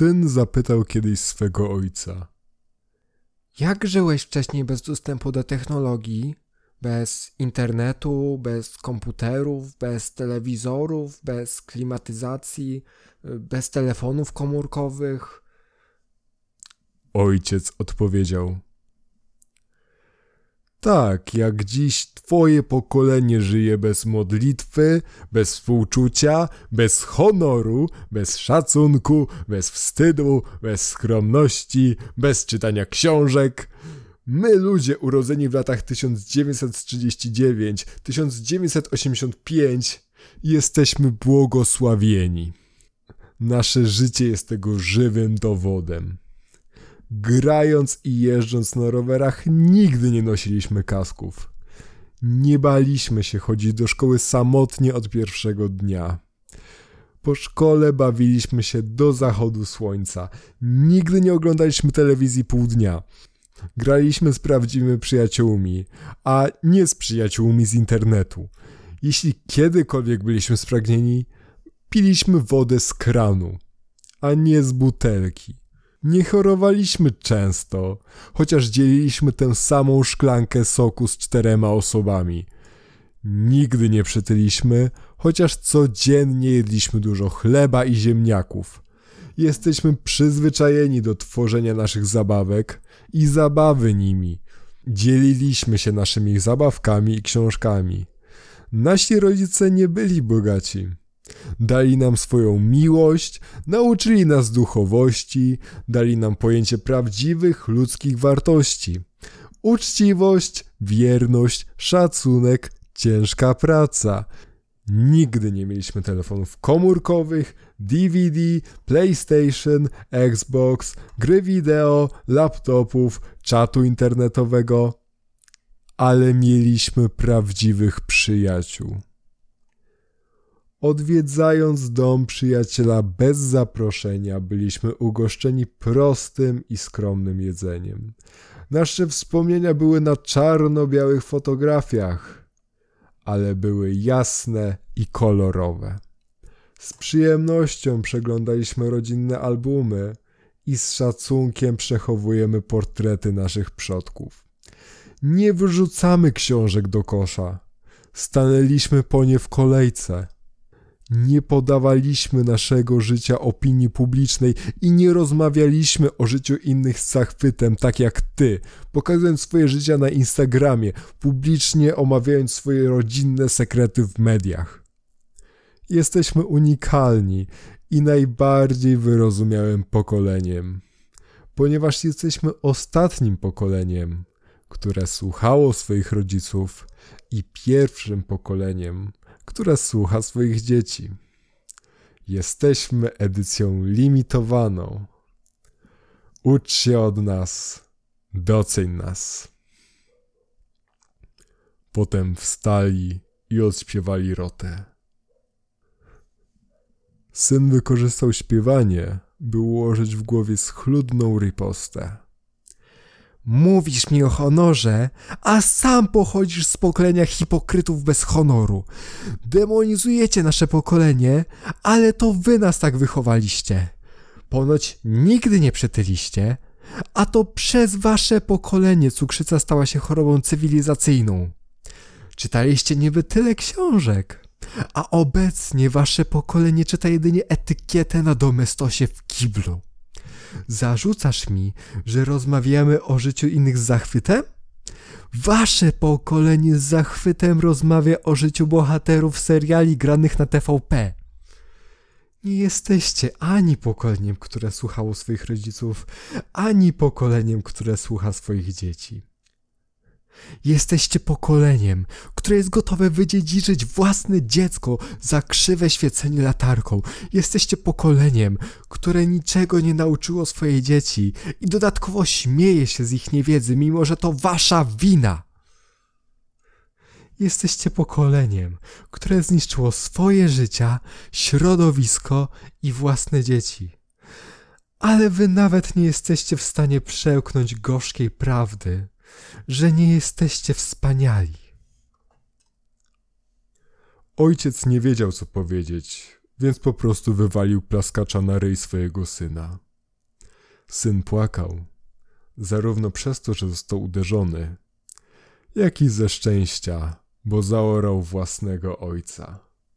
Syn zapytał kiedyś swego ojca. Jak żyłeś wcześniej bez dostępu do technologii? Bez internetu, bez komputerów, bez telewizorów, bez klimatyzacji, bez telefonów komórkowych? Ojciec odpowiedział: Tak, jak dziś twoje pokolenie żyje bez modlitwy, bez współczucia, bez honoru, bez szacunku, bez wstydu, bez skromności, bez czytania książek. My, ludzie urodzeni w latach 1939-1985, jesteśmy błogosławieni. Nasze życie jest tego żywym dowodem. Grając i jeżdżąc na rowerach, nigdy nie nosiliśmy kasków. Nie baliśmy się chodzić do szkoły samotnie od pierwszego dnia. Po szkole bawiliśmy się do zachodu słońca. Nigdy nie oglądaliśmy telewizji pół dnia. Graliśmy z prawdziwymi przyjaciółmi, a nie z przyjaciółmi z internetu. Jeśli kiedykolwiek byliśmy spragnieni, piliśmy wodę z kranu, a nie z butelki. Nie chorowaliśmy często, chociaż dzieliliśmy tę samą szklankę soku z czterema osobami. Nigdy nie przytyliśmy, chociaż codziennie jedliśmy dużo chleba i ziemniaków. Jesteśmy przyzwyczajeni do tworzenia naszych zabawek i zabawy nimi. Dzieliliśmy się naszymi zabawkami i książkami. Nasi rodzice nie byli bogaci. Dali nam swoją miłość, nauczyli nas duchowości, dali nam pojęcie prawdziwych ludzkich wartości. Uczciwość, wierność, szacunek, ciężka praca. Nigdy nie mieliśmy telefonów komórkowych, DVD, PlayStation, Xbox, gry wideo, laptopów, czatu internetowego, ale mieliśmy prawdziwych przyjaciół. Odwiedzając dom przyjaciela bez zaproszenia, byliśmy ugoszczeni prostym i skromnym jedzeniem. Nasze wspomnienia były na czarno-białych fotografiach, ale były jasne i kolorowe. Z przyjemnością przeglądaliśmy rodzinne albumy i z szacunkiem przechowujemy portrety naszych przodków. Nie wyrzucamy książek do kosza. Stanęliśmy po nie w kolejce. Nie podawaliśmy naszego życia opinii publicznej i nie rozmawialiśmy o życiu innych z zachwytem, tak jak ty, pokazując swoje życia na Instagramie, publicznie omawiając swoje rodzinne sekrety w mediach. Jesteśmy unikalni i najbardziej wyrozumiałym pokoleniem, ponieważ jesteśmy ostatnim pokoleniem, które słuchało swoich rodziców i pierwszym pokoleniem, które słucha swoich dzieci. Jesteśmy edycją limitowaną. Ucz się od nas, doceń nas. Potem wstali i odśpiewali rotę. Syn wykorzystał śpiewanie, by ułożyć w głowie schludną ripostę. Mówisz mi o honorze, a sam pochodzisz z pokolenia hipokrytów bez honoru. Demonizujecie nasze pokolenie, ale to wy nas tak wychowaliście. Ponoć nigdy nie przytyliście, a to przez wasze pokolenie cukrzyca stała się chorobą cywilizacyjną. Czytaliście niby tyle książek, a obecnie wasze pokolenie czyta jedynie etykietę na domestosie w kiblu. Zarzucasz mi, że rozmawiamy o życiu innych z zachwytem? Wasze pokolenie z zachwytem rozmawia o życiu bohaterów seriali granych na TVP. Nie jesteście ani pokoleniem, które słuchało swoich rodziców, ani pokoleniem, które słucha swoich dzieci. Jesteście pokoleniem, które jest gotowe wydziedziczyć własne dziecko za krzywe świecenie latarką. Jesteście pokoleniem, które niczego nie nauczyło swojej dzieci i dodatkowo śmieje się z ich niewiedzy, mimo że to wasza wina. Jesteście pokoleniem, które zniszczyło swoje życia, środowisko i własne dzieci. Ale wy nawet nie jesteście w stanie przełknąć gorzkiej prawdy, że nie jesteście wspaniali. Ojciec nie wiedział, co powiedzieć, więc po prostu wywalił plaskacza na ryj swojego syna. Syn płakał, zarówno przez to, że został uderzony, jak i ze szczęścia, bo zaorał własnego ojca.